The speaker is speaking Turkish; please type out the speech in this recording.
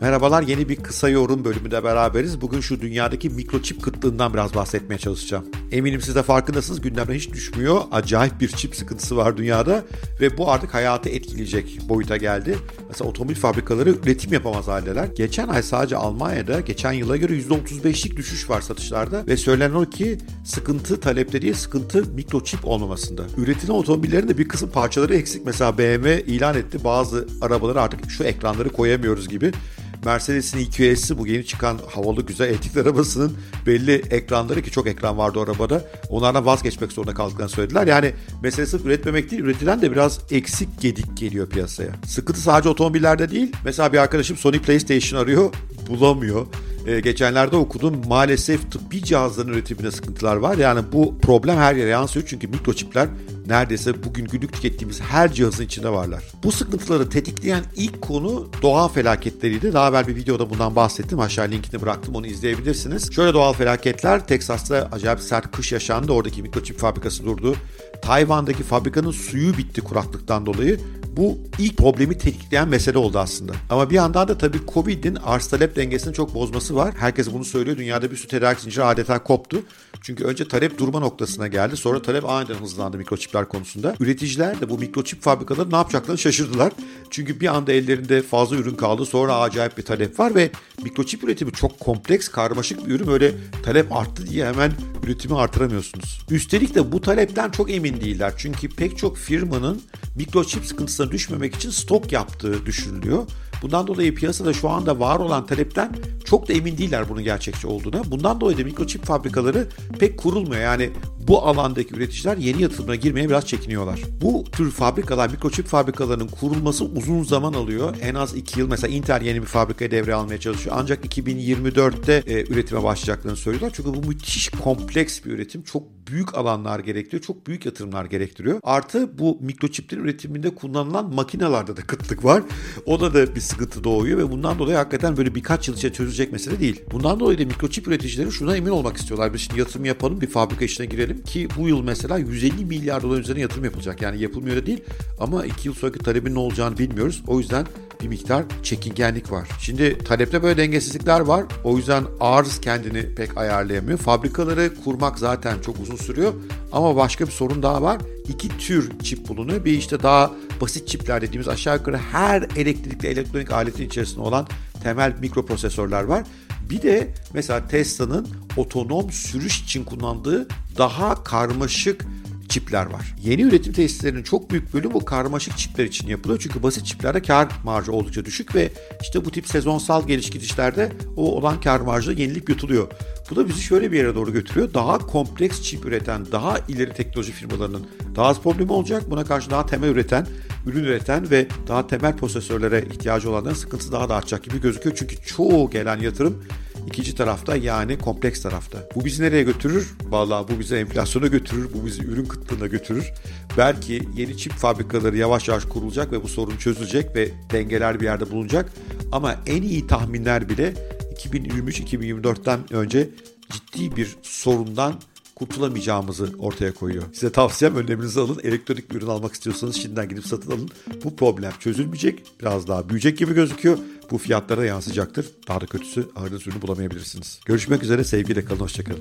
Merhabalar yeni bir kısa yorum bölümünde beraberiz. Bugün şu dünyadaki mikroçip kıtlığından biraz bahsetmeye çalışacağım. Eminim siz de farkındasınız gündemden hiç düşmüyor. Acayip bir çip sıkıntısı var dünyada ve bu artık hayatı etkileyecek boyuta geldi. Mesela otomobil fabrikaları üretim yapamaz haldeler. Geçen ay sadece Almanya'da geçen yıla göre %35'lik düşüş var satışlarda ve söylenen o ki sıkıntı talepte değil sıkıntı mikroçip olmamasında. Üretilen otomobillerin de bir kısım parçaları eksik. Mesela BMW ilan etti bazı arabaları artık şu ekranları koyamıyoruz gibi. Mercedes'in EQS'i bu yeni çıkan havalı güzel elektrikli arabasının belli ekranları ki çok ekran vardı arabada. Onlardan vazgeçmek zorunda kaldıklarını söylediler. Yani mesele sırf üretmemek değil üretilen de biraz eksik gedik geliyor piyasaya. Sıkıntı sadece otomobillerde değil. Mesela bir arkadaşım Sony PlayStation arıyor bulamıyor. Ee, geçenlerde okudum maalesef tıbbi cihazların üretiminde sıkıntılar var. Yani bu problem her yere yansıyor çünkü mikroçipler neredeyse bugün günlük tükettiğimiz her cihazın içinde varlar. Bu sıkıntıları tetikleyen ilk konu doğa felaketleriydi. Daha evvel bir videoda bundan bahsettim. Aşağı linkini bıraktım onu izleyebilirsiniz. Şöyle doğal felaketler Teksas'ta acayip sert kış yaşandı. Oradaki mikroçip fabrikası durdu. Tayvan'daki fabrikanın suyu bitti kuraklıktan dolayı. Bu ilk problemi tetikleyen mesele oldu aslında. Ama bir yandan da tabii Covid'in arz talep dengesini çok bozması var. Herkes bunu söylüyor. Dünyada bir sürü tedarik zinciri adeta koptu. Çünkü önce talep durma noktasına geldi. Sonra talep aniden hızlandı mikroçipler konusunda. Üreticiler de bu mikroçip fabrikaları ne yapacaklarını şaşırdılar. Çünkü bir anda ellerinde fazla ürün kaldı. Sonra acayip bir talep var ve mikroçip üretimi çok kompleks, karmaşık bir ürün. Öyle talep arttı diye hemen üretimi artıramıyorsunuz. Üstelik de bu talepten çok emin değiller. Çünkü pek çok firmanın mikroçip sıkıntısına düşmemek için stok yaptığı düşünülüyor. Bundan dolayı piyasada şu anda var olan talepten çok da emin değiller bunun gerçekçi olduğuna. Bundan dolayı da mikroçip fabrikaları pek kurulmuyor. Yani bu alandaki üreticiler yeni yatırımına girmeye biraz çekiniyorlar. Bu tür fabrikalar, mikroçip fabrikalarının kurulması uzun zaman alıyor. En az 2 yıl. Mesela Intel yeni bir fabrikayı devre almaya çalışıyor. Ancak 2024'te e, üretime başlayacaklarını söylüyorlar. Çünkü bu müthiş kompleks bir üretim. Çok büyük alanlar gerektiriyor. Çok büyük yatırımlar gerektiriyor. Artı bu mikroçiplerin üretiminde kullanılan makinelerde de kıtlık var. Ona da bir sıkıntı doğuyor ve bundan dolayı hakikaten böyle birkaç yıl içinde çözülecek mesele değil. Bundan dolayı da mikroçip üreticileri şuna emin olmak istiyorlar. Biz şimdi yatırım yapalım bir fabrika işine girelim ki bu yıl mesela 150 milyar dolar üzerine yatırım yapılacak. Yani yapılmıyor da değil ama 2 yıl sonraki talebin ne olacağını bilmiyoruz. O yüzden bir miktar çekingenlik var. Şimdi talepte böyle dengesizlikler var. O yüzden arz kendini pek ayarlayamıyor. Fabrikaları kurmak zaten çok uzun sürüyor. Ama başka bir sorun daha var. İki tür çip bulunuyor. Bir işte daha basit çipler dediğimiz aşağı yukarı her elektrikli elektronik aletin içerisinde olan temel mikroprosesörler var. Bir de mesela Tesla'nın otonom sürüş için kullandığı daha karmaşık çipler var. Yeni üretim tesislerinin çok büyük bölümü bu karmaşık çipler için yapılıyor. Çünkü basit çiplerde kar marjı oldukça düşük ve işte bu tip sezonsal geliş gidişlerde o olan kar marjı yenilip yutuluyor. Bu da bizi şöyle bir yere doğru götürüyor. Daha kompleks çip üreten, daha ileri teknoloji firmalarının daha az problemi olacak. Buna karşı daha temel üreten, ürün üreten ve daha temel prosesörlere ihtiyacı olanların sıkıntısı daha da artacak gibi gözüküyor. Çünkü çoğu gelen yatırım ikinci tarafta yani kompleks tarafta. Bu bizi nereye götürür? Vallahi bu bizi enflasyona götürür, bu bizi ürün kıtlığına götürür. Belki yeni çip fabrikaları yavaş yavaş kurulacak ve bu sorun çözülecek ve dengeler bir yerde bulunacak. Ama en iyi tahminler bile 2023-2024'ten önce ciddi bir sorundan kurtulamayacağımızı ortaya koyuyor. Size tavsiyem önleminizi alın. Elektronik bir ürün almak istiyorsanız şimdiden gidip satın alın. Bu problem çözülmeyecek. Biraz daha büyüyecek gibi gözüküyor. Bu fiyatlara yansıyacaktır. Daha da kötüsü aradığınız ürünü bulamayabilirsiniz. Görüşmek üzere. Sevgiyle kalın. Hoşçakalın.